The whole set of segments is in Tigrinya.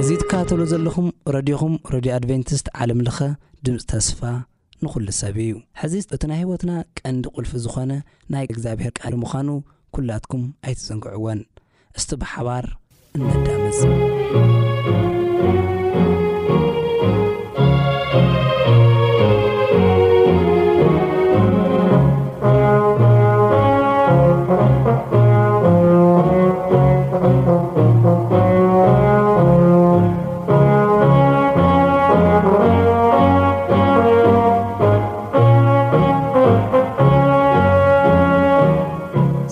እዚ ትከታተሉ ዘለኹም ረድዮኹም ረድዮ ኣድቨንቲስት ዓለም ለኸ ድምፂ ተስፋ ንኹሉ ሰብ እዩ። ሕዚ እቲ ናይ ህይወትና ቀንዲ ቁልፊ ዝኾነ ናይ እግዚኣብሔር ቃል ምዃኑ ኩላትኩም ኣይትዘንግዕዎን። እስቲ ብሓባር እነዳምፅ።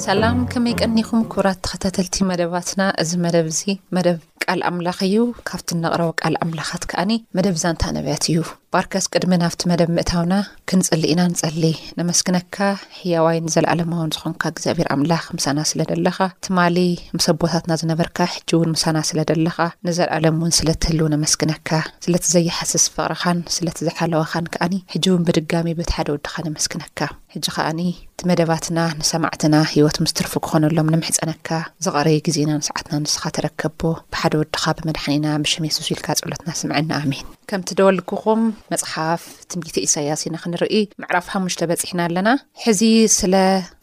ሰላም ከመይ ቀኒኹም ክብራት ተኸታተልቲ መደባትና እዚ መደብ እዚ መደብ ቃል ኣምላኽ እዩ። ካብቲ እነቕርቦ ቃል ኣምላኻት ከኣ መደብ ዛንታ ነብያት እዩ። ባርከስ ቅድሚ ናብቲ መደብ ምእታውና ክንጽሊ ኢና ንጸሊ። ነመስግነካ ሕያዋይን ዘለኣለማውን ዝኾንካ እግዚኣብሔር ኣምላኽ ምሳና ስለ ደለኻ ትማሊ ምስ ኣቦታትና ዝነበርካ ሕጂ እውን ምሳና ስለ ደለኻ ንዘልኣለም እውን ስለ ትህልው ነመስግነካ ስለቲ ዘይሓስስ ፍቕርኻን ስለቲ ዝሓለዋኻን ከኣ ሕጂ እውን ብድጋሚ በቲ ሓደ ወድኻ ነመስግነካ። ሕጂ ከኣኒ እቲ መደባትና ንሰማዕትና ህይወት ምስ ትርፉ ክኾነሎም ንምሕጸነካ። ዝቐረየ ግዜናን ሰዓትናን ንስኻ ተረከቦ። ብሓደ ወድኻ ብመድሓኒና ብሽም የሱስ ኢልካ ጸሎትና ስምዐና። ኣሜን። ከምቲ ደወልኩኹም መጽሓፍ ትንቢተ ኢሳይያስ ኢና ክንርኢ ምዕራፍ ሓሙሽተ በጺሕና ኣለና። ሕዚ ስለ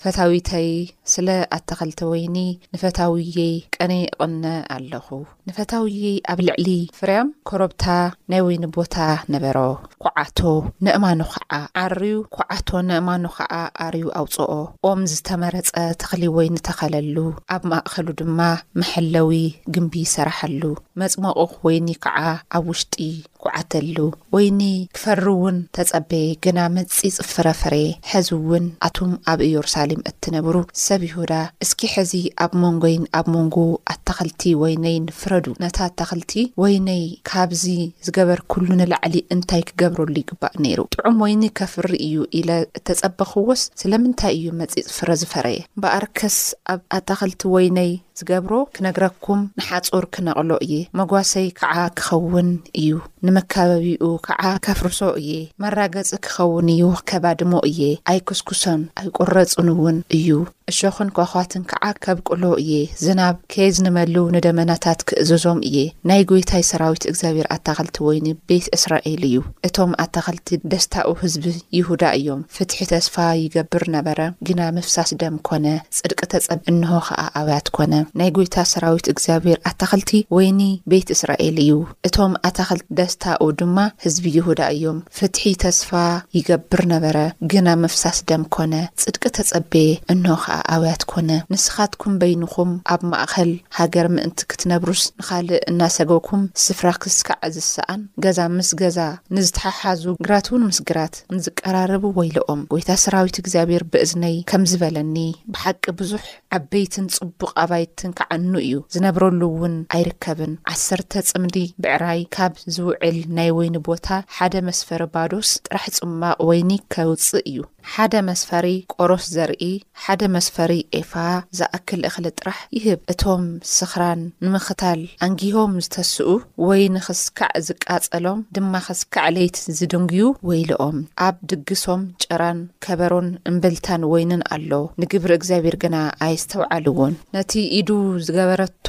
ፈታዊተይ ስለ ኣተኸልተ ወይኒ ንፈታውየይ ቀንየ እቕነ ኣለኹ። ንፈታውይይ ኣብ ልዕሊ ፍርያም ኮረብታ ናይ ወይኒ ቦታ ነበሮ። ኰዓቶ ነእማኑ ኸዓ ዓርዩ ኰዓቶ ነእማኑ ኸዓ ኣርዩ ኣውጽኦ። ኦም ዝተመረጸ ተኽሊ ወይኒ ተኸለሉ፣ ኣብ ማእከሉ ድማ መሐለዊ ግምቢ ሰራሐሉ፣ መጽመቝ ወይኒ ከዓ ኣብ ውሽጢ ኩዓተሉ ወይኒ ክፈሪ እውን ተጸበየ፣ ግና መጺጽ ፍረ ፈረየ። ሕዚ እውን ኣቱም ኣብ ኢየሩሳሌም እትነብሩ ሰብ ይሁዳ፣ እስኪ ሕዚ ኣብ መንጎይን ኣብ መንጎ ኣታኽልቲ ወይነይን ፍረዱ፣ ነቲ ኣታኽልቲ ወይነይ ካብዚ ዝገበርኩሉ ንላዕሊ እንታይ ክገብረሉ ይግባእ ነይሩ? ጥዑም ወይኒ ከፍሪ እዩ ኢለ እተጸበኽዎስ ስለምንታይ እዩ መጺጽ ፍረ ዝፈረየ? እምበኣርከስ ኣብ ኣታኽልቲ ወይነይ ዝገብሮ ክነግረኩም ንሓጹር ክነቕሎ እየ መጓሰይ ክዓ ክኸውን እዩ ንመካበቢኡ ክዓ ከፍርሶ እየ መራገጺ ክኸውን እዩ ከባድሞ እየ ኣይኩስኩሶን ኣይቁረጹን እውን እዩ እሾኽን ኳኳትን ክዓ ከብቁሎ እየ ዝናብ ከየዝንመሉ ንደመናታት ክእዝዞም እየ ናይ ጎይታይ ሰራዊት እግዚኣብሔር ኣታኸልቲ ወይኒ ቤት እስራኤል እዩ እቶም ኣታኸልቲ እቲ ደስታኡ ህዝቢ ይሁዳ እዮም። ፍትሒ ተስፋ ይገብር ነበረ፣ ግና ምፍሳስ ደም ኮነ፣ ጽድቂ ተጸብ እንሆ ኸኣ ኣውያት ኮነ። ናይ ጐይታ ሰራዊት እግዚኣብሄር ኣታኽልቲ ወይኒ ቤት እስራኤል እዩ፣ እቶም ኣታኽልቲ ደስታኡ ድማ ህዝቢ ይሁዳ እዮም። ፍትሒ ተስፋ ይገብር ነበረ፣ ግና ምፍሳስ ደም ኮነ፣ ጽድቂ ተጸቤ እንሆ ኸኣ ኣውያት ኮነ። ንስኻትኩም በይንኹም ኣብ ማእከል ሃገር ምእንቲ ክትነብሩስ ንኻልእ እናሰገኩም ስፍራ ክስካዕ ዝሰኣን ገዛ ምስ ገዛ ንዝተሓሓዙ ግራትውን ምስ ግራት ንዝቀራረቡ ወይለኦም፣ ጐይታ ሰራዊት እግዚኣብሄር በእዝነይ ከምዚ በለኒ፣ ብሓቂ ብዙሕ ዓበይትን ጽቡቕ ኣባይትን ክዓኑ እዩ፣ ዝነብረሉውን ኣይርከብን፣ ዓሰርተ ጽምዲ ብዕራይ ካብ ዝውዕል ናይ ወይኒ ቦታ፣ ሓደ መስፈሪ ባዶስ ጥራሕ ጽሟቕ ወይኒ ከውጽእ እዩ። ሓደ መስፈሪ ቆሮስ ዘርኢ፣ ሓደ መስፈሪ ኤፋ ዝኣክል እኽሊ ጥራሕ ይህብ። እቶም ስኽራን ንምኽታል ኣንጊሆም ዝተስኡ ወይኒ ኽስካዕ ዝቃጸሎም ድማ ኽስካዕ ለይቲ ዝድንጉዩ ወይለኦም። ኣብ ድግሶም ጭራን ከበሮን እምብልታን ወይንን ኣሎ፣ ንግብሪ እግዚኣብሄር ግና ኣየስተውዓልዎን። ነቲ ኢዱ ዝገበረቶ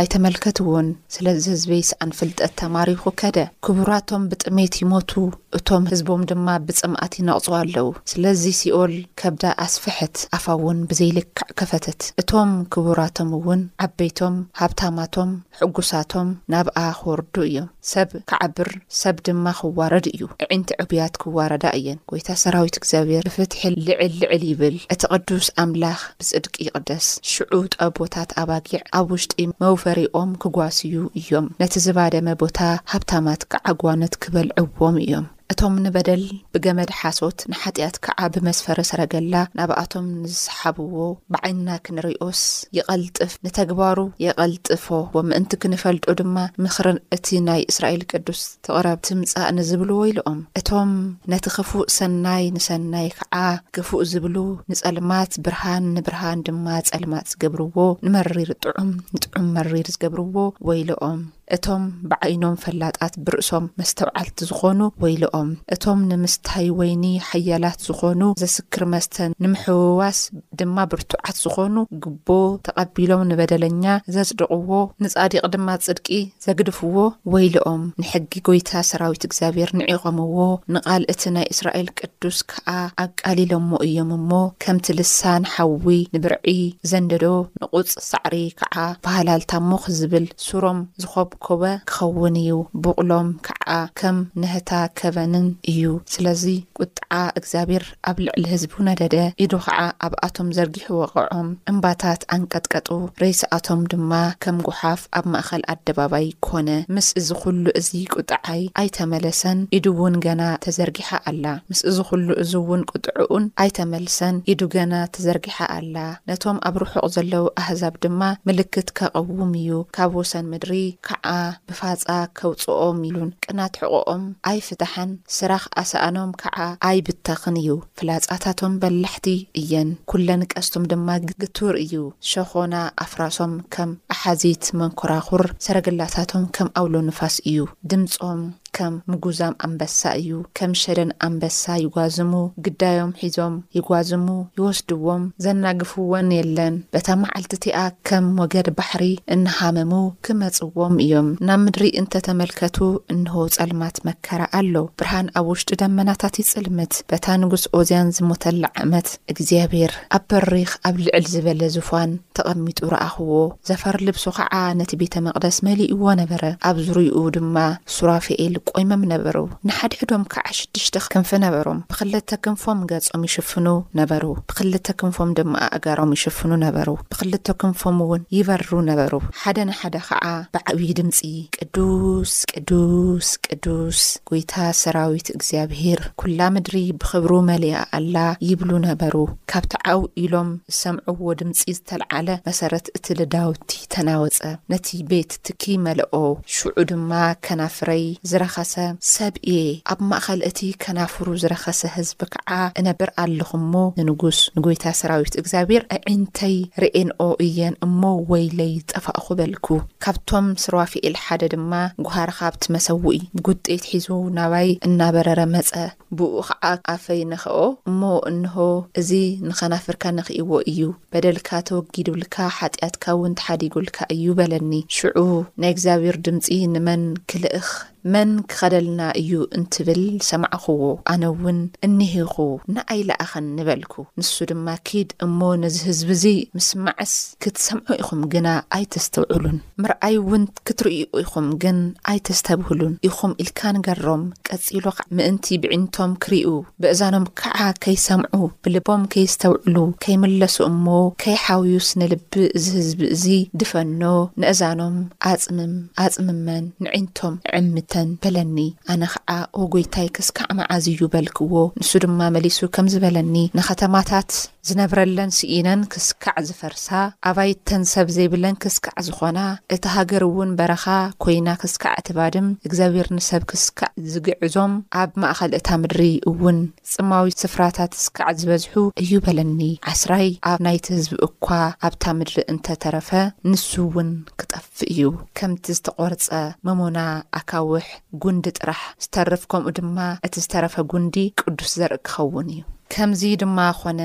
ኣይተመልከትዎን ስለዚ ህዝበይ ሰኣን ፍልጠት ተማሪኹ ከደ ክቡራቶም ብጥሜት ይሞቱ እቶም ህዝቦም ድማ ብጽምኣት ይነቕጹ ኣለዉ ስለዚ ሲኦል ከብዳ ኣስፍሐት ኣፋ ውን ብዘይልክዕ ከፈተት እቶም ክቡራቶም ውን ዓበይቶም ሃብታማቶም ሕጉሳቶም ናብኣ ክወርዱ እዮም። ሰብ ክዓብር ሰብ ድማ ክዋረድ እዩ፣ ኣዒንቲ ዕቡያት ክዋረዳ እየን። ጐይታ ሰራዊት እግዚኣብሄር ብፍትሒ ልዕል ልዕል ይብል፣ እቲ ቅዱስ ኣምላኽ ብጽድቂ ይቕደስ። ሽዑ ጠቦታት ኣባጊዕ ኣብ ውሽጢ መውፈሪኦም ክጓስዩ እዮም፣ ነቲ ዝባደመ ቦታ ሃብታማት ከዓጓነት ክበልዕዎም እዮም። እቶም ንበደል ብገመድ ሓሶት ንሓጢኣት ከዓ ብመስፈሪ ሰረገላ ናብኣቶም ንዝሰሓብዎ ብዓይንና ክንሪኦስ ይቐልጥፍ ንተግባሩ የቐልጥፎ ምእንቲ ክንፈልጦ ድማ ምኽሪ እቲ ናይ እስራኤል ቅዱስ ትቕረብ ትምጻእ ንዝብሉ ወይልኦም እቶም ነቲ ክፉእ ሰናይ ንሰናይ ከዓ ክፉእ ዝብሉ ንጸልማት ብርሃን ንብርሃን ድማ ጸልማት ዝገብርዎ ንመሪር ጥዑም ንጥዑም መሪር ዝገብርዎ ወይልኦም። እቶም ብዓይኖም ፈላጣት ብርእሶም መስተውዓልቲ ዝኾኑ ወይለኦም። እቶም ንምስታይ ወይኒ ሓያላት ዝኾኑ ዘስክር መስተ ንምሕውዋስ ድማ ብርቱዓት ዝኾኑ ግቦ ተቐቢሎም ንበደለኛ ዘጽድቕዎ ንጻዲቕ ድማ ጽድቂ ዘግድፍዎ ወይለኦም። ንሕጊ ጎይታ ሰራዊት እግዚኣብሔር ንዒቖምዎ ንቓል እቲ ናይ እስራኤል ቅዱስ ከኣ ኣቃሊሎሞ እዮም እሞ ከምቲ ልሳን ሓዊ ንብርዒ ዘንደዶ ንቑጽ ሳዕሪ ከኣ ብሃላልታ ሞኽ ዝብል ሱሮም ዝኾብኮበ ክኸውን እዩ፣ ብቑሎም ከኣ ከም ነህታ ከበንን እዩ። ስለዚ ቍጥዓ እግዚኣብሄር ኣብ ልዕሊ ህዝቡ ነደደ፣ ኢዱ ኸኣ ኣብኣቶም ዘርጊሑ ወቕዖም፣ እምባታት ኣንቀጥቀጡ፣ ሬሳኣቶም ድማ ከም ጐሓፍ ኣብ ማእከል ኣደባባይ ኰነ። ምስ እዚ ዅሉ እዚ ቍጥዓይ ኣይተመለሰን፣ ኢዱውን ገና ተዘርጊሓ ኣላ። ምስ እዚ ዅሉ እዚውን ቍጥዕኡን ኣይተመልሰን፣ ኢዱ ገና ተዘርጊሓ ኣላ። ጸኒሓ ኣላ፣ ነቶም ኣብ ርሑቕ ዘለዉ ኣህዛብ ድማ ምልክት ከቐውም እዩ፣ ካብ ወሰን ምድሪ ከኣ ብፋጻ ከውጽኦም እዩን ቅናት ሕቖኦም ኣይፍታሕን፣ ስራኽ ኣሳእኖም ከኣ ኣይብተኽን እዩ። ፍላጻታቶም በላሕቲ እየን፣ ኵለን ቀስቶም ድማ ግቱር እዩ፣ ሸኾና ኣፍራሶም ከም ኣሓዚት መንኰራዅር፣ ሰረገላታቶም ከም ኣውሎ ንፋስ እዩ፣ ድምጾም ከም ምጉዛም ኣንበሳ እዩ ከም ሸደን ኣንበሳ ይጓዝሙ ግዳዮም ሒዞም ይጓዝሙ ይወስድዎም ዘናግፍዎን የለን በታ ማዓልቲ እቲኣ ከም ሞገድ ባሕሪ እናሃመሙ ክመጽዎም እዮም ናብ ምድሪ እንተ ተመልከቱ እንሆ ጸልማት መከራ ኣሎ ብርሃን ኣብ ውሽጢ ደመናታት ይጽልምት በታ ንጉስ ኦዝያን ዝሞተላ ዓመት እግዚኣብሄር ኣብ በሪኽ ኣብ ልዕል ዝበለ ዙፋን ተቐሚጡ ረኣኹዎ፣ ዘፈር ልብሱ ኸዓ ነቲ ቤተ መቕደስ መሊእዎ ነበረ፣ ኣብ ዙርያኡ ድማ ሱራፌኤል ቈይሞም ነበሩ፣ ንሓድሕዶም ከዓ ሽዱሽተ ክንፊ ነበሮም፣ ብኽልተ ክንፎም ገጾም ይሽፍኑ ነበሩ፣ ብኽልተ ክንፎም ድማ ኣእጋሮም ይሽፍኑ ነበሩ፣ ብኽልተ ክንፎምውን ይበርሩ ነበሩ፣ ሓደ ንሓደ ኸዓ ብዓብዪ ድምፂ። ቅዱስ ቅዱስ ቅዱስ ጎይታ ሰራዊት እግዚኣብሄር ኩላ ምድሪ ብኽብሩ መሊኣ ኣላ ይብሉ ነበሩ። ካብቲ ዓው ኢሎም ዝሰምዕዎ ድምጺ ዝተልዓለ መሰረት እቲ ልዳውቲ ተናወጸ፣ ነቲ ቤት ትኪ መለኦ። ሽዑ ድማ ከናፍረይ ዝረኸሰ ሰብ እየ፣ ኣብ ማእከል እቲ ከናፍሩ ዝረኸሰ ህዝቢ ከዓ እነብር ኣለኹ እሞ ንንጉስ ንጎይታ ሰራዊት እግዚኣብሄር ኣዒንተይ ርኤንኦ እየን እሞ ወይለይ ጠፋእኹ በልኩ። ካብቶም ሱራፊኤል ሓደ ድማ ጕሃረ ኻብቲ መሰውኢ ብጕጤት ሒዙ ናባይ እናበረረ መጸ። ብእኡ ኸኣ ኣፈይ ነኽኦ እሞ፣ እንሆ፣ እዚ ንኸናፍርካ ነኺእዎ እዩ፣ በደልካ ተወጊዱልካ፣ ሓጢኣትካውን ተሓዲጉልካ እዩ በለኒ። ሽዑ ናይ እግዚኣብሄር ድምጺ ንመን ክልእኽ? መን ክኸደልና እዩ እንትብል ሰማዕኹዎ፣ ኣነ እውን እነሄኹ፣ ንኣይ ለኣኸኒ በልኩ። ንሱ ድማ ኪድ እሞ ነዚ ህዝቢ እዚ ምስማዕስ ክትሰምዑ ኢኹም ግና ኣይተስተውዕሉን፣ ምርኣይ እውን ክትርእዩ ኢኹም ግን ኣይተስተብህሉን ኢኹም ኢልካ ንገሮም፣ ቀጺሉ ኸዓ ምእንቲ ብዒንቶም ክርእዩ፣ ብእዛኖም ክዓ ከይሰምዑ ብልቦም ከየስተውዕሉ ከይምለሱ እሞ ከይሓውዩ ስነ ልቢ እዚ ህዝቢ እዚ ድፈኖ ንእዛኖም ኣጽምም ኣጽምመን ንዒንቶም እዕምተን በለኒ ኣነ ክዓ ኦጎይታይ ክስካዕ መዓዝ እዩ በልክዎ ንሱ ድማ መሊሱ ከምዚ በለኒ ንከተማታት ዝነብረለን ስኢነን ክስካዕ ዝፈርሳ፣ ኣባይተን ሰብ ዘይብለን ክስካዕ ዝኾና፣ እታ ሃገር እውን በረኻ ኮይና ክስካዕ እትባድም፣ እግዚኣብሄር ንሰብ ክስካዕ ዝግዕዞም፣ ኣብ ማእኸል እታ ምድሪ እውን ጽምዊ ስፍራታት ስካዕ ዝበዝሑ እዩ በለኒ። ዓስራይ ኣብ ናይቲ ህዝቢ እኳ ኣብታ ምድሪ እንተ ተረፈ፣ ንሱ እውን ክጠፍእ። ፍ እዩ ከምቲ ዝተቆርጸ መሞና ኣካውሕ ጉንዲ ጥራሕ ዝተርፍ ከምኡ ድማ እቲ ዝተረፈ ጉንዲ ቅዱስ ዘርኢ ክኸውን እዩ ከምዚ ድማ ኮነ።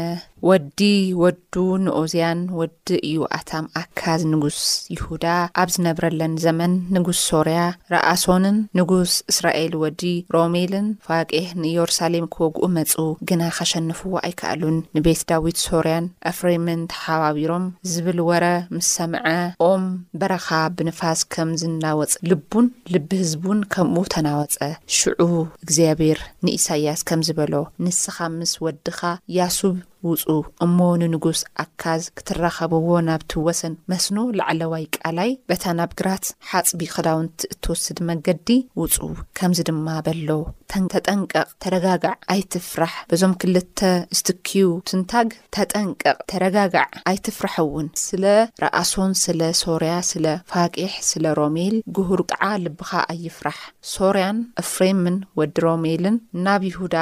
ወዲ ወዱ ንኦዝያን ወዲ ኢዮኣታም ኣካዝ ንጉስ ይሁዳ ኣብ ዝነብረለን ዘመን ንጉስ ሶርያ ረኣሶንን ንጉስ እስራኤል ወዲ ሮሜልን ፋቄህ ንኢዮርሳሌም ክወግኡ መጹ ግና ከሸንፍዎ ኣይከኣሉን ንቤት ዳዊት ሶርያን ኣፍሬምን ተሓባቢሮም ዝብል ወረ ምስ ሰምዐ፣ ኦም በረኻ ብንፋስ ከም ዝናወጽ፣ ልቡን ልቢ ህዝቡን ከምኡ ተናወጸ። ሽዑ እግዚኣብሄር ንኢሳይያስ ከምዚ በሎ፣ ንስኻ ምስ ወድኻ ያሱብ ውጹ እሞ ንንጉስ ኣካዝ ክትራኸብዎ ናብቲ ወሰን መስኖ ላዕለዋይ ቃላይ፣ በታ ናብ ግራት ሓጽቢ ክዳውንቲ እትወስድ መንገዲ ውጹ። ከምዚ ድማ በሎ፣ ተጠንቀቕ፣ ተረጋጋዕ፣ ኣይትፍራሕ፣ በዞም ክልተ፣ ስቲክዩ፣ ትንታግ፣ ተጠንቀቅ ተረጋጋዕ ኣይትፍራሕ እውን ስለ ረኣሶን ስለ ሶርያ ስለ ፋቂሕ ስለ ሮሜል ጉሁርቅዓ ልብካ ኣይፍራሕ ሶርያን እፍሬምን ወዲ ሮሜልን ናብ ይሁዳ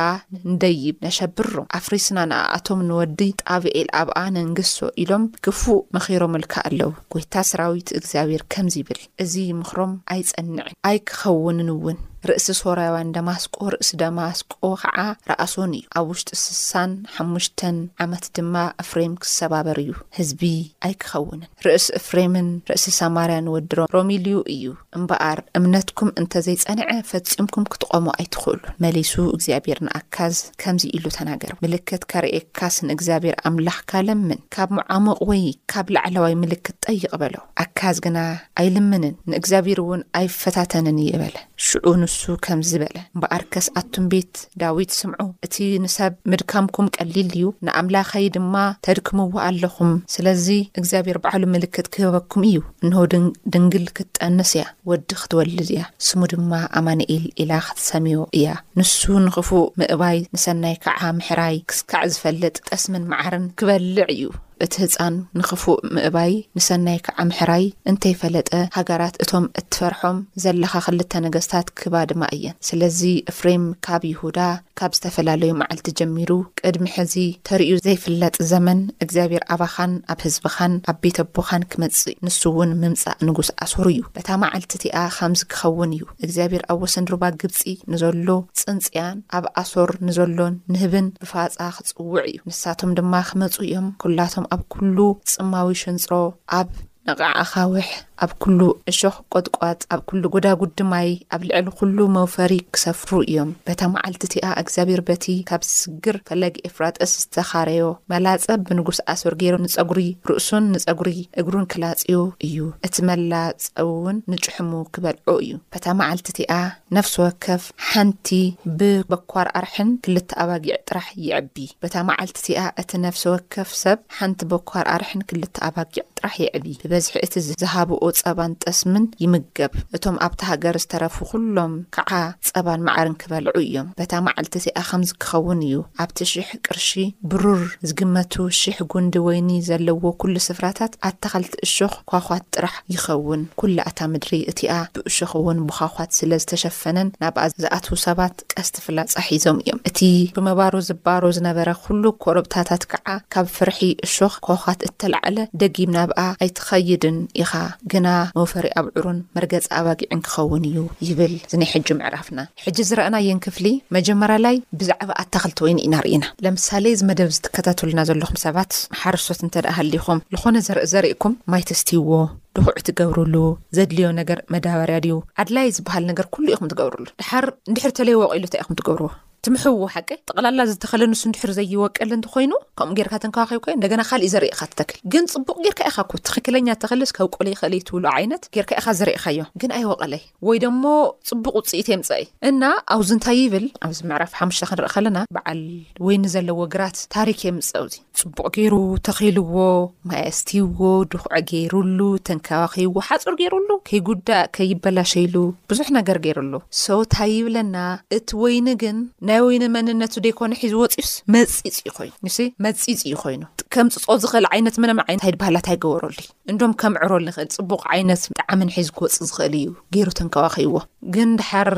ንደይብ ነሸብሮ ኣፍሪስና ንኣኣቶም ንወዲ ጣብኤል ኣብኣ ነንግሶ ኢሎም ክፉእ መኺሮምልካ ኣለው ጎይታ ስራዊት እግዚኣብሔር ከምዚ ይብል። እዚ ምኽሮም ኣይጸንዕን ኣይክኸውንን እውን። ርእሲ ሶርያውያን ደማስቆ ርእሲ ደማስቆ ኸዓ ርኣሶን እዩ፣ ኣብ ውሽጢ ስሳን ሓሙሽተን ዓመት ድማ እፍሬም ክሰባበር እዩ፣ ህዝቢ ኣይክኸውንን። ርእሲ እፍሬምን ርእሲ ሰማርያን ወዲ ሮሚልዩ እዩ። እምበኣር እምነትኩም እንተ ዘይጸንዐ፣ ፈጺምኩም ክትቖሙ ኣይትኽእሉን። መሊሱ እግዚኣብሄር ንኣካዝ ከምዚ ኢሉ ተናገሮ፣ ምልክት ከርእየካስ ንእግዚኣብሄር ኣምላኽካ ለምን፣ ካብ መዓሙቕ ወይ ካብ ላዕለዋይ ምልክት ጠይቕ በሎ። ኣካዝ ግና ኣይልምንን፣ ንእግዚኣብሔርውን ኣይፈታተንን እየ በለ። ሽዑ ንሱ ከምዚ በለ፣ እምበኣርከስ ኣቱም ቤት ዳዊት ስምዑ፣ እቲ ንሰብ ምድካምኩም ቀሊል እዩ፣ ንኣምላኸይ ድማ ተድክምዎ ኣለኹም። ስለዚ እግዚኣብሔር ባዕሉ ምልክት ኪህበኩም እዩ፣ እንሆ፣ ድንግል ክትጠንስ እያ፣ ወዲ ኽትወልድ እያ፣ ስሙ ድማ ኣማኑኤል ኢላ ኽትሰምዮ እያ። ንሱ ንኽፉእ ምእባይ፣ ንሰናይ ከዓ ምሕራይ ክስካዕ ዝፈልጥ፣ ጠስምን መዓርን ኪበልዕ እዩ። እቲ ህጻን ንክፉእ ምእባይ ንሰናይ ክዓ ምሕራይ እንተይፈለጠ ሃገራት እቶም እትፈርሖም ዘለኻ ክልተ ነገስታት ክባድማ እየን ስለዚ እፍሬም ካብ ይሁዳ ካብ ዝተፈላለዩ መዓልቲ ጀሚሩ ቅድሚ ሕዚ ተርእዩ ዘይፍለጥ ዘመን እግዚኣብሔር ኣባኻን ኣብ ህዝብኻን ኣብ ቤት ኣቦኻን ክመጽእ ንሱ እውን ምምጻእ ንጉስ ኣሶር እዩ በታ መዓልቲ እቲኣ ኻምዚ ክኸውን እዩ እግዚኣብሔር ኣብ ወሰን ሩባ ግብጺ ንዘሎ ጽንጽያን ኣብ ኣሶር ንዘሎ ንህብን ንፋጻ ክጽውዕ እዩ። ንሳቶም ድማ ክመጹ እዮም፣ ኩላቶም ኣብ ኩሉ ጽማዊ ሽንጽሮ፣ ኣብ። ነቓዕ ኣኻውሕ፣ ኣብ ኩሉ እሾኽ ቈጥቋጥ፣ ኣብ ኩሉ ጐዳጉዲ ማይ፣ ኣብ ልዕሊ ኩሉ መውፈሪ ክሰፍሩ እዮም። በታ መዓልቲ እቲኣ እግዚኣብሄር በቲ ካብ ስግር ፈለግ ኤፍራጥስ ዝተኻረዮ መላጸ ብንጉስ ኣሶር ገይሩ ንጸጕሪ ርእሱን ንጸጕሪ እግሩን ክላጽዮ እዩ፣ እቲ መላጸ'ውን ንጭሕሙ ክበልዖ እዩ። በታ መዓልቲ እቲኣ ነፍሲ ወከፍ። ሓንቲ ብበኳር ኣርሕን ክልተ ኣባጊዕ ጥራሕ የዕቢ። በታ መዓልቲ እቲኣ እቲ ነፍሲ ወከፍ ሰብ ሓንቲ በኳር ኣርሕን ክልተ ኣባጊዕ ጥራሕ የዕቢ፣ ብበዝሒ እቲ ዝሃብኦ ጸባን ጠስምን ይምገብ። እቶም ኣብታ ሃገር ዝተረፉ ዅሎም ከዓ ጸባን መዓርን ኪበልዑ እዮም። በታ መዓልቲ እቲኣ ኸምዚ ኪኸውን እዩ፣ ኣብቲ ሽሕ ቅርሺ ብሩር ዚግመቱ ሽሕ ጕንዲ ወይኒ ዘለዎ ኵሉ ስፍራታት ኣታኸልቲ እሾኽ ኳዃት ጥራሕ፣ ይኸውን። ኵላ እታ ምድሪ እቲኣ ብእሾኽውን ብዃዃት ስለ ዝተሸፈነን ናብኣ ዝኣትዉ ሰባት ቀስቲ ፍላጻ ሒዞም እዮም፣ እቲ ብመባሮ ዝባሮ ዝነበረ ዅሉ ኰረብታታት ከዓ ካብ ፍርሒ እሾኽ ዃዃት እተላዕለ ደጊም ናብኣ ኣይትኸይድን ኢኻ፣ ግና መውፈሪ ኣብዑርን መርገጺ ኣባጊዕን ኪኸውን እዩ ይብል እዚ ናይ ሕጂ ምዕራፍና። ሕጂ ዝረኣናየን ክፍሊ መጀመራላይ ብዛዕባ ኣታኽልቲ ወይኒ ኢና ርኢና። ለምሳሌ እዚ መደብ እዚ ትከታተሉና ዘለኹም ሰባት ሓረስቶት እንተድኣ ሃሊኹም ልኾነ ዘርኢ ዘሪእኩም ማይ ተስትይዎ፣ ድኹዒ ትገብሩሉ፣ ዘድልዮ ነገር መዳበርያ ድዩ ኣድላይ ዝብሃል ነገር ኩሉ ኢኹም ትገብሩሉ። ድሓር እንድሕር ተለይ ወቂሉ ታይ ኢኹም ትገብርዎ? ትምሕውዎ ሓቀይ? ጠቅላላ ዝተኸለ ንሱ እንድሕር ዘይወቀለ እንተኾይኑ ከምኡ ጌርካ ተንከባኺብካዮ እንደገና ካሊእ ዘርኢ ኢኻ ትተክል። ግን ጽቡቕ ጌርካ ኢኻ እኮ ትኽክለኛ ተኽልስ ከብቁል ይኽእል እዩ ትብሎ ዓይነት ጌርካ ኢኻ ዘሪእኻዮ ግን ኣይወቀለይ። ወይ ደሞ ጽቡቅ ውጽኢት የምጸኢ እና ኣውዚ እንታይ ይብል ኣብዚ ምዕራፍ ሓሙሽተ ክንርኢ ከለና በዓል ወይኒ ዘለዎ ግራት ታሪክ የምጽእ ኣውዚ። ጽቡቅ ገይሩ ተኺልዎ ማይ ኣስትይዎ ድኹዒ ገይሩሉ ተንከባኺብዎ ሓጹር ገይሩሉ ከይጉዳእ ከይበላሸይሉ ብዙሕ ነገር ገይሩሉ so ታይ ይብለና እቲ ወይኒ ግን ናይ ወይኒ መንነቱ ደይኮነ ሒዙ ወጺኡስ መጺጽ እዩ ኮይኑ you see መጺጽ እዩ ኮይኑ ከምጽጾ ዝኽእል ዓይነት ምንም ዓይነት ታይ ድበሃላ ታይ ገበረሉይ እንዶም ከምዕሮ ልኽእል ጽቡቕ ዓይነት ጣዕምን ሒዙ ክወጽእ ዝኽእል እዩ ገይሩ ተንከባኺይዎ ግን ድሓር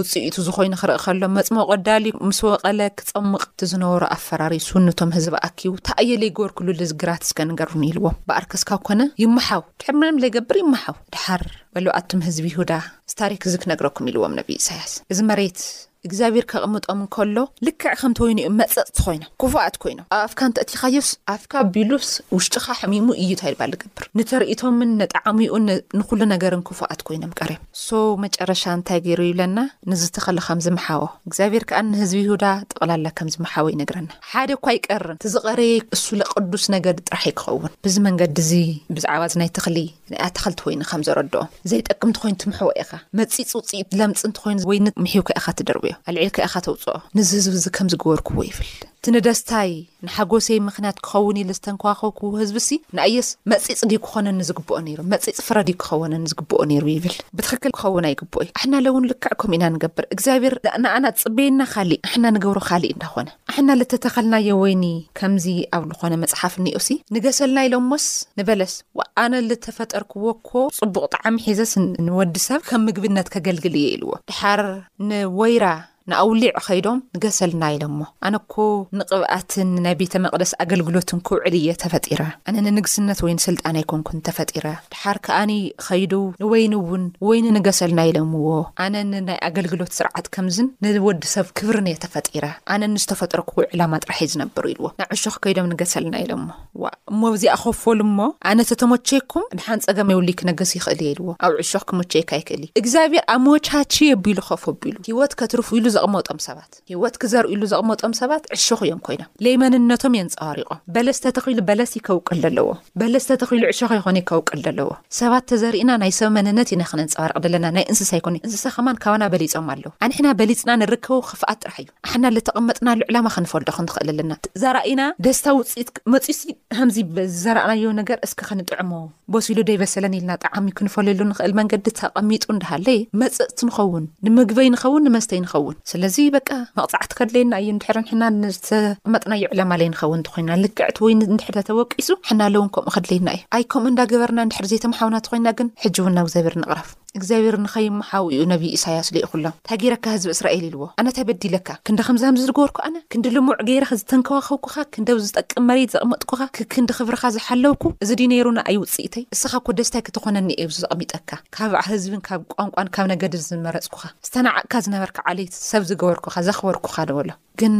ውጽኢቱ ዝኾይኑ ክርኢ ከሎ መጽመቑ ኣዳልዩ ምስ ወቐለ ክጸምቕ እቲ ዝነበሮ ኣፈራሪሱ ንቶም ህዝቢ ኣኪቡ ታእየ ለይገበርኩሉ ልዚ ግራት እስከ ንገሩኒ ኢልዎ በኣርከስ ካብ ኮነ ይመሓው ድሕር ምንም ለይገብር ይመሓው ድሓር በሉ ኣቱም ህዝቢ ይሁዳ እዚ ታሪክ እዚ ክነግረኩም ኢልዎም ነቢይ ኢሳያስ እዚ መሬት እግዚኣብሄር ከቕምጦም እንከሎ ልክዕ ከምቲ ወይኒ እዮም መጸጽቲ ኮይኖም ክፉኣት ኮይኖም ኣብ ኣፍካ እንተእቲኻዮስ ኣፍካ ቢሉስ ውሽጥኻ ሕሚሙ እዩ እንታይ ልባ ልገብር ንተርእይቶምን ንጣዓሙኡን ንኹሉ ነገርን ክፉኣት ኮይኖም ቀርዮም so መጨረሻ እንታይ ገይሩ ይብለና ንዝተኸለ ከም ዝመሓዎ እግዚኣብሄር ከኣ ንህዝቢ ይሁዳ ጠቕላላ ከም ዝመሓዎ ይነግረና ሓደ እኳ ኣይቀርም እቲ ዝቐረየ እሱ ለቅዱስ ነገድ ጥራሕ እዩ ክኸውን ብዚ መንገዲ እዚ ብዛዕባ እዚ ናይ ተኽሊ ናይ ኣታኽልቲ ወይኒ ከም ዘረድኦ፣ ዘይጠቅም እንተኾይኑ ትምሕዎ ኢኻ። መጺጽ ውጽኢት ለምጽ እንተኾይኑ ወይኒ ምሒውካ ኢኻ ትድርብዮ። ኣልዒልካ ኢኻ ተውጽኦ። ንዚ ህዝቢ እዚ ከምዚ ገበርኩዎ ይብል። እቲ ንደስታይ፣ ንሓጎሰይ ምኽንያት ክኸውን ኢለ ዝተንከባኸብኩዎ ህዝቢሲ ንኣየስ መጺጽ ድዩ ክኾነኒ ዝግብኦ ነይሩ? መጺጽ ፍረ ድዩ ክኸወነኒ ዝግብኦ ነይሩ? ይብል። ብትኽክል ክኸውን ኣይግብኦይ። ኣሕናለውን ልክዕ ከምኡ ኢና ንገብር። እግዚኣብሔር ንኣና ዝጽበየና ካሊእ፣ ንሕና ንገብሮ ካሊእ እንዳኾነ። ኣሕና ልተተኸልናዮ ወይኒ ከምዚ ኣብ ልኾነ መጽሓፍ እኒኦሲ ንገሰልና ኢሎሞስ ንበለስ ዋእ ኣነ ልተፈጠርክዎ እኮ ጽቡቕ ጣዕሚ ሒዘስ ንወዲ ሰብ ከም ምግብነት ከገልግል እየ ኢልዎ ድሓር ንወይራ ንኣውሊዕ ኸይዶም ንገሰልና ኢሎሞ ኣነ እኮ ንቕብኣትን ንናይ ቤተ መቕደስ ኣገልግሎትን ክውዕል እየ ተፈጢረ ኣነ ንንግስነት ወይ ንስልጣን ኣይኮንኩን ተፈጢረ ደሓር ከኣኒ ኸይዱ ንወይኒ እውን ወይኒ ንገሰልና ኢሎምዎ። ኣነ ን ናይ ኣገልግሎት ስርዓት ከምዝን ንወዲ ሰብ ክብርን እየ ተፈጢረ። ኣነ ንዝተፈጠርኩዎ ዕላማ ጥራሕ እየ ዝነብር ኢልዎ። ን ዕሾኽ ከይዶም ንገሰልና ኢሎሞ። ዋእ እሞ ኣብዚኣ ኮፍ በሉ እሞ ኣነ ተተመቸየኩም ደሓን ጸገም የብሉይ ክነግስ ይኽእል እየ ኢልዎ። ኣብ ዕሾኽ ክምቸየካ ይክእል እዩ። እግዚኣብሔር ኣመቻችየ ቢሉ ኮፍ ኣቢሉ። ህይወት ከትርፉ ኢሉ ዘቕመጦም ሰባት። ህይወት ክዘርእሉ ዘቕመጦም ሰባት ዕሾኽ እዮም ኮይኖም። ለይመንነቶም የንጸባሪቖም። በለስ ተተኺሉ በለስ እዩ ከውቅል ደለዎ። በለስ ተተኺሉ ዕሾኽ ኣይኮነይ ከውቅል ደለዎ። ሰባት ተዘሪእና ናይ ሰብ መንነት ኢና ክነንጸባርቕ ደለና ናይ እንስሳ ኣይኮነይ። እንስሳ ከማን ካባና በሊጾም ኣለዉ። ኣንሕና በሊጽና ንርከቦ ክፍኣት ጥራሕ እዩ። ኣሕና ልተቐመጥናሉ ዕላማ ክንፈልጦ ክንኽእል ኣለና። ዘራኢና ደስታ ውጽኢት መጺኡሲ ከምዚ ዝዘራእናዮ ነገር እስከ ክንጥዕሞ። በሲሉ ደይበሰለን ኢልና ጣዕሚ ክንፈልየሉ ንኽእል መንገዲ ተቐሚጡ እንዳሃለየ መጽጽቲ ንኸውን፣ ንምግበይ ንኸውን ንመስተይ ንኸውን። ስለዚ በቃ መቕጻዕቲ ከድለየና እዩ እንድሕር ንሕና ንዝተቐመጥናዮ ዕላማ ለይንኸውን እንተኾይንና። ልክዕ እቲ ወይኒ እንድሕር ተተወቂሱ ንሕናለውን ከምኡ ከድለየና እዩ። ኣይ ከምኡ እንዳገበርና እንድሕር ዘይተምሓውና ተኾይንና ግን ሕጂውን ናብ እግዚኣቢሔር ንቕረብ። እግዚኣብሄር ንኸይመሓውኡ ነብዪ ኢሳያስ ልኢኹሎም ታይ ገይረካ ህዝቢ እስራኤል ኢልዎ ኣነ ታይ በዲለካ ክንዲ ከምዚ ኣምዚ ዝገበርኩ ኣነ ክንዲ ልሙዕ ገይረ ዝተንከባኸብኩኻ ክንዲ ኣብ ዝጠቅም መሬት ዘቕመጥኩኻ ክክንዲ ክብርኻ ዝሓለውኩ እዚ ድዩ ነይሩ ንኣይ ውጽኢተይ እስኻ እኮ ደስታይ ክትኾነኒ እየ ኣብዚ ኣቐሚጠካ ካብ ህዝብን ካብ ቋንቋን ካብ ነገድን ዝመረጽኩኻ ዝተናዓቕካ ዝነበርካ ዓሌት ሰብ ዝገበርኩኻ ዘኽበርኩኻ ዶ በሎ ግን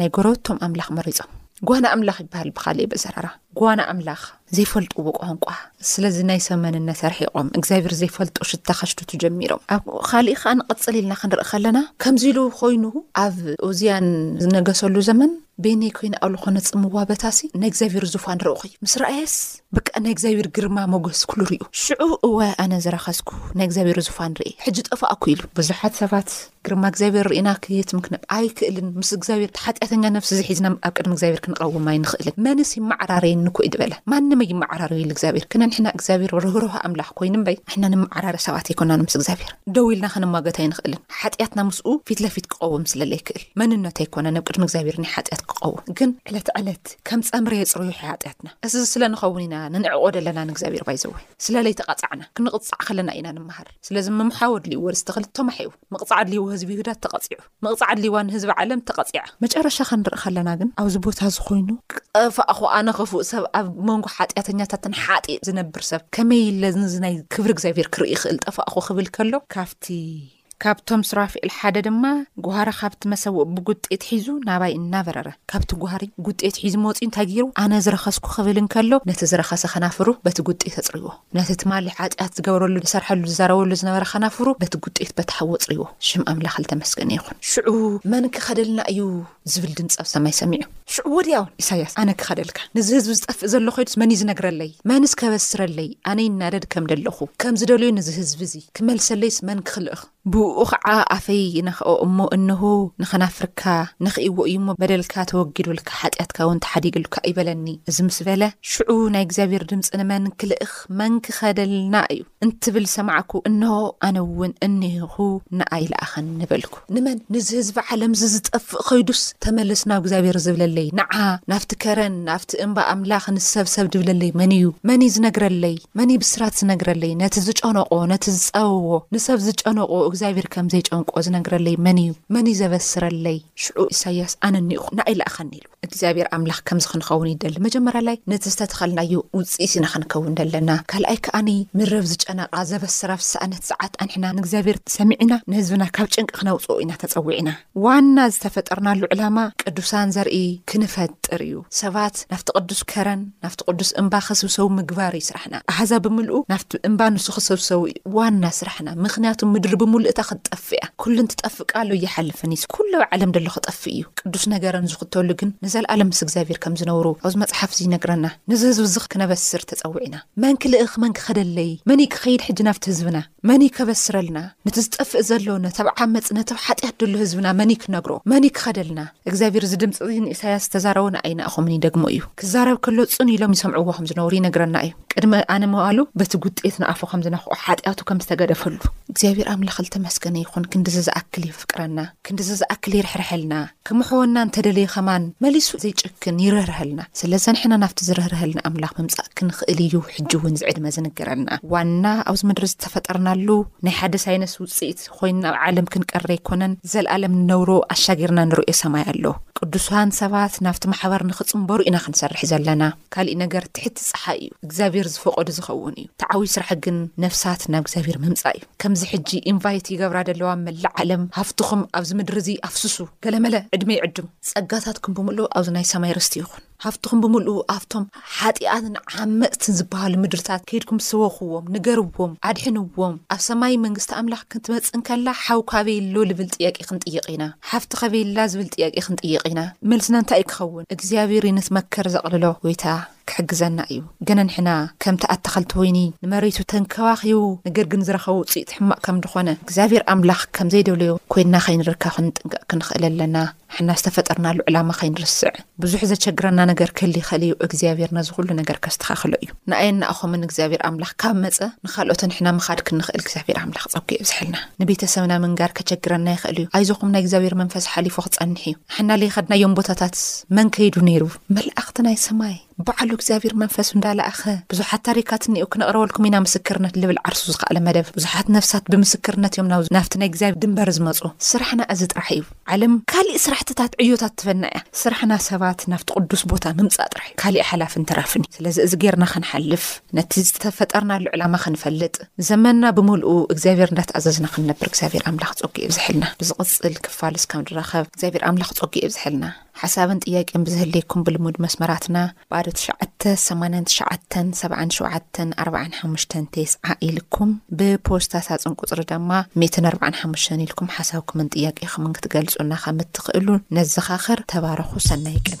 ናይ ጎረበቶም ኣምላኽ መሪጾም ጓና ኣምላኽ ይበሃል ብኻልእ ብዘረራ ጓና ኣምላኽ ዘይፈልጥዎ ቋንቋ ስለዚ ናይ ሰመንነት ኣርሒቖም እግዚኣብሔር ዘይፈልጦ ሽታ ከሽትቱ ጀሚሮም ኣብ ካሊእ ከዓ ንቐፅል ኢልና ክንርኢ ከለና ከምዚ ኢሉ ኮይኑ ኣብ ኡዝያን ዝነገሰሉ ዘመን ቤነይ ኮይነ ኣውልኾ ነፅምዋ በታሲ ናይ እግዚኣብሔር ዙፋን ረእኹ ምስ ረኣየስ ብቃ ናይ እግዚኣብሔር ግርማ ሞገስ ኩሉ ርዩ ሽዑ እወ ኣነ ዝረኸስኩ ናይ እግዚኣብሔር ዙፋን ርኢ ሕጂ ጠፋእኩ ኢሉ ብዙሓት ሰባት ግርማ እግዚኣብሔር ርኢና ክየትም ክነ ኣይክእልን ምስ እግዚኣብሔር ሓጢኣተኛ ነፍሲ ዝሒዝና ኣብ ቅድሚ እግዚኣብሔር ክንቐውም ኣይንኽእልን መንስ ይመዓራረየኒ እኮ እዩ ዝበለ ማንም ኣይመዓራረዩ ኢሉ እግዚኣብሔር ክነ ንሕና እግዚኣብሔር ርህሩህ ኣምላኽ ኮይኑ እምበይ ንሕና ንመዓራረ ሰባት ኣይኮናን ምስ እግዚኣብሔር ደው ኢልና ክንሟገት ኣይንኽእልን ሓጢኣትና ምስኡ ፊት ለፊት ክቐውም ስለ ዘይክእል መንነት ኣይኮነን ኣብ ቅድሚ እግዚኣብሔር ናይ ሓጢኣት ክቐውም ግን ዕለት ዕለት ከም ጸምሪ የጽርዩ ሓጢኣትና እዚ ስለ ንኸውን ኢና ንንዕቆ ደለና ንእግዚኣብሔር ባይዘወ ስለ ለይተቐጻዕና ክንቕጻዕ ከለና ኢና ንምሃር ስለዚ ምምሓው ኣድልይዎ ርስቲ ክልተ ማሕዩ። ምቕጻዕ ኣድልይዎ ህዝቢ ይሁዳ ተቐጺዑ። ምቕጻዕ ኣድልይዋ ንህዝቢ ዓለም ተቐጺዓ። መጨረሻ ክንርኢ ከለና ግን ኣብዚ ቦታ እዚ ኮይኑ። ጠፋእኹ ኣነ ክፉእ ሰብ ኣብ መንጎ ሓጢኣተኛታትን ሓጥእ ዝነብር ሰብ ከመይ ኢለ ነዚ ናይ ክብሪ እግዚኣብሄር ክርኢ ይኽእል ጠፋእኹ ክብል ከሎ። ካብቲ ካብቶም ሱራፊኤል ሓደ ድማ ጓህሪ ካብቲ መሰውእ ብጉጤት ሒዙ ናባይ እናበረረ ካብቲ ጓህሪ ጉጤት ሒዙ መጺኡ እንታይ ገይሩ ኣነ ዝረኸስኩ ክብል እንከሎ ነቲ ዝረኸሰ ከናፍሩ በቲ ጉጤት ኣጽርዎ። ነቲ ትማሊ ሓጢኣት ዝገበረሉ ዝሰርሐሉ ዝዛረበሉ ዝነበረ ከናፍሩ በቲ ጉጤት በቲ ሓዊ ኣጽሪዎ። ሽም ኣምላኽ ልተመስገነ ይኹን። ሽዑ መን ክኸደልና እዩ ዝብል ድምጺ ኣብ ሰማይ ሰሚዑ። ሽዑ ወዲያው ኢሳይያስ ኣነ ክኸደልካ ነዚ ህዝቢ ዝጠፍእ ዘሎ ኮይኑስ መን እዩ ዝነግረለይ መንስ ከበስረለይ ኣነ ይናደድ ከም ደለኹ ከም ዝደልዮ ነዚ ህዝቢ እዚ ክመልሰለይስ መን ክክልእኽ ብእኡ ኸዓ ኣፈይ ይነኽኦ እሞ እንሆ ንኸናፍርካ ነኺእዎ እዩ እሞ በደልካ ተወጊዱልካ ሓጢኣትካውን ተሓዲግልካ እዩ በለኒ። እዚ ምስ በለ ሽዑ ናይ እግዚኣብሔር ድምፂ ንመን ክልእኽ መን ክኸደልና እዩ እንትብል ሰማዕኩ እንሆ ኣነውን እኔሁ ንኣይ ልኣኸኒ በልኩ። ንመን ንዚ ህዝቢ ዓለም እዚ ዝጠፍእ ኸይዱስ ተመለስ ናብ እግዚኣብሔር ዝብለለይ ንዓ ናብቲ ከረን ናብቲ እምባ ኣምላኽ ንሰብ ሰብ ድብለለይ መን እዩ መን እዩ ዝነግረለይ? መን እዩ ብስራት ዝነግረለይ? ነቲ ዝጨነቖ፣ ነቲ ዝጸበቦ፣ ንሰብ ዝጨነቖ እግዚኣብሄር ከም ዘይጨንቆ ዝነግረለይ መን እዩ? መን እዩ ዘበስረለይ? ሽዑ ኢሳይያስ ኣነ እኒኦኹ፣ ንዓይ ልኣኸኒ ኢሉ። እግዚኣብሄር ኣምላኽ ከምዚ ክንኸውን እዩ ዝደሊ። መጀመርያላይ ነቲ ዝተተኸልናዮ ውጽኢት ኢና ክንከውን ዘለና። ካልኣይ ከኣ ንረብ ዝጨነቓ፣ ዘበስራ፣ ዝሰኣነት፣ ዝዓትዓ ንሕና ንእግዚኣብሄር ሰሚዕና ንህዝብና ካብ ጭንቂ ክነውጽኦ ኢና ተጸዊዕና። ዋና ዝተፈጠርናሉ ዕላማ ቅዱሳን ዘርኢ ክንፈጥር እዩ። ሰባት ናብቲ ቅዱስ ከረን፣ ናብቲ ቅዱስ እምባ ከስብሰቡ ምግባር እዩ ስራሕና። ኣህዛብ ብምልኡ ናብቲ እምባ ንሱ ክሰብሰቡ እዩ ዋና ስራሕና። ምክንያቱ ምድሪ ብምሉእታ ክትጠፍእ እያ። ኩሉን ትጠፍእ ቃሉ እይሓልፍን እዩ። ኩሉ ኣብ ዓለም ደሎ ክጠፍእ እዩ። ቅዱስ ነገረን ዝክተሉ ግን ንዘልኣለም ምስ እግዚኣብሔር ከም ዝነብሩ ኣብዚ መጽሓፍ እዚ ይነግረና። ንዚ ህዝቢ እዚ ክነበስር ተጸዊዕና። መንክ ልእኽ መንክ ኸደለይ? መን እዩ ክኸይድ ሕጂ ናብቲ ህዝብና? መን ከበስረልና ነቲ ዝጠፍእ ዘሎ ነተብ ዓመፅ ነተብ ሓጢኣት ድሎ ህዝብና መን ክነግሮ መን ክኸደልና እግዚኣብሔር እዚ ድምፂ ዙ ንእሳያስ ዝተዛረቦ ንኣይናእኹምን ይደግሞ እዩ ክዛረብ ከሎ ፅኑ ኢሎም ይሰምዕዎ ከም ዝነብሩ ይነግረና እዩ ቅድሚ ኣነ መባሉ በቲ ጉጤት ንኣፉ ከም ዝነክዑ ሓጢኣቱ ከም ዝተገደፈሉ እግዚኣብሔር ኣምላኽ ልተመስገነ ይኹን ክንዲዚ ዝኣክል ይፍቅረና ክንዲዚ ዝኣክል ይርሕርሐልና ክምሕወና እንተ ደለየ ከማን መሊሱ ዘይጨክን ይርህርሀልና ስለዚ ንሕና ናብቲ ዝርህርሀልና ኣምላኽ ምምጻእ ክንኽእል ኢዩ ሕጂ ውን እዚ ዕድመ ዝንገረና ዋና ኣብዚ ምድሪ ዝተፈጠርናሉ ናይ ሓደ ሳይነስ ውጽኢት ኮይኑ ናብ ዓለም ክንቀሪ ኣይኮነን ዘልኣለም ንነብሮ ኣሻጊርና ንርእዮ ሰማይ ኣሎ ቅዱሳን ሰባት ናብቲ ማሕበር ንኽጽምበሩ ኢና ክንሰርሕ ዘለና ካሊእ ነገር ትሕቲ ጸሓይ ኢዩ እግዚኣብሔር ዝፈቀዶ ዝኸውን ኢዩ ተዓውዩ ስራሕ ግን ነፍሳት ናብ እግዚኣብሔር ምምጻእ ኢዩ። ከምዚ ሕጂ ኢንቫይት ይገብራ ደለዋ ብ መላእ ዓለም ሃፍትኹም ኣብዚ ምድሪ እዚ ኣፍስሱ ገለመለ ዕድመ ይዕድም ጸጋታትኩም ብምልኡ ኣብዚ ናይ ሰማይ ርስቲ ይኹን ሃፍትኹም ብምልኡ ኣብቶም ሓጢኣትን ዓመጽትን ዝበሃሉ ምድርታት ከይድኩም ሰበኽዎም ንገርዎም ኣድሕንዎም ኣብ ሰማይ መንግስቲ ኣምላኽ ክትመጽእ እንከላ ሓው ካበይ ኣሎ ልብል ጥያቄ ክንጥይቕ ኢና ሓፍቲ ከበይ ኣላ ዝብል ጥያቄ ክንጥይቕ ኢና መልስና እንታይ እዩ ክኸውን እግዚኣብሔር እዩ ነቲ መከር ዘቕልሎ ጎይታ ክሕግዘና እዩ ገነ ንሕና ከምቲ ኣታኸልቲ ወይኒ ንመሬቱ ተንከባኺቡ ነገር ግን ዝረኸቦ ውጽኢት ሕማቅ ከም ድኾነ እግዚኣብሔር ኣምላኽ ከም ዘይደለዮ ኮይንና ከይንርከ ክንጥንቀቅ ክንኽእል ኣለና ንሕና ዝተፈጠርናሉ ዕላማ ከይንርስዕ ብዙሕ ዘቸግረና ነገር ክህሊ ይኽእል እዩ እግዚኣብሔር ነዚ ኩሉ ነገር ከስተኻኽሎ እዩ ንኣየን ንኣኾምን እግዚኣብሔር ኣምላኽ ካብ መጸ ንኻልኦት ንሕና ምኻድ ክንኽእል እግዚኣብሔር ኣምላኽ ጸጉ የብዝሐልና ንቤተሰብና ምንጋር ከቸግረና ይኽእል እዩ ኣይዞኹም ናይ እግዚኣብሔር መንፈስ ሓሊፉ ክጸንሕ እዩ ንሕና ለይኸድናዮም ቦታታት መን ከይዱ ነይሩ መልኣክቲ ናይ ሰማይ ባዓሉ እግዚኣብሔር መንፈሱ እንዳላኣኸ ብዙሓት ታሪካት እኒኤው ክነቅረበልኩም ኢና ምስክርነት ልብል ዓርሱ ዝካኣለ መደብ ብዙሓት ነፍሳት ብምስክርነት እዮም ናብዙ ናፍቲ ናይ እግዚኣብሔር ድንበር ዝመፁ ስራሕና እዚ ጥራሕ እዩ ዓለም ካሊእ ስራሕትታት ዕዮታት ትበና እያ ስራሕና ሰባት ናፍቲ ቅዱስ ቦታ ምምፃእ ጥራሕ እዩ ካሊእ ሓላፍን ተራፍን እዩ ስለዚ እዚ ገይርና ክንሓልፍ ነቲ ዝተፈጠርናሉ ዕላማ ክንፈልጥ ዘመንና ብምልኡ እግዚኣብሔር እንዳተኣዘዝና ክንነብር እግዚኣብሔር ኣምላክ ፀጉኡ የብዘሐልና ብዝቅፅል ክፋል እስካብ ንራከብ እግዚኣብሔር ኣምላክ ፀጉኡ የብዘሐልና። ሓሳብን ጥያቄን ብዝህልየኩም ብልሙድ መስመራትና ባዶ ትሽዓተ ሰማንያን ትሽዓተን ሰብዓን ሸውዓተን ኣርብዓን ሓሙሽተን ቴስዓ ኢልኩም ብፖስታ ሳጽን ቁጽሪ ደማ ሚእትን ኣርብዓን ሓሙሽተን ኢልኩም ሓሳብኩምን ጥያቄኹምን ክትገልጹልና ከም እትኽእሉ ነዘኻኽር ተባረኹ ሰናይ ቅነ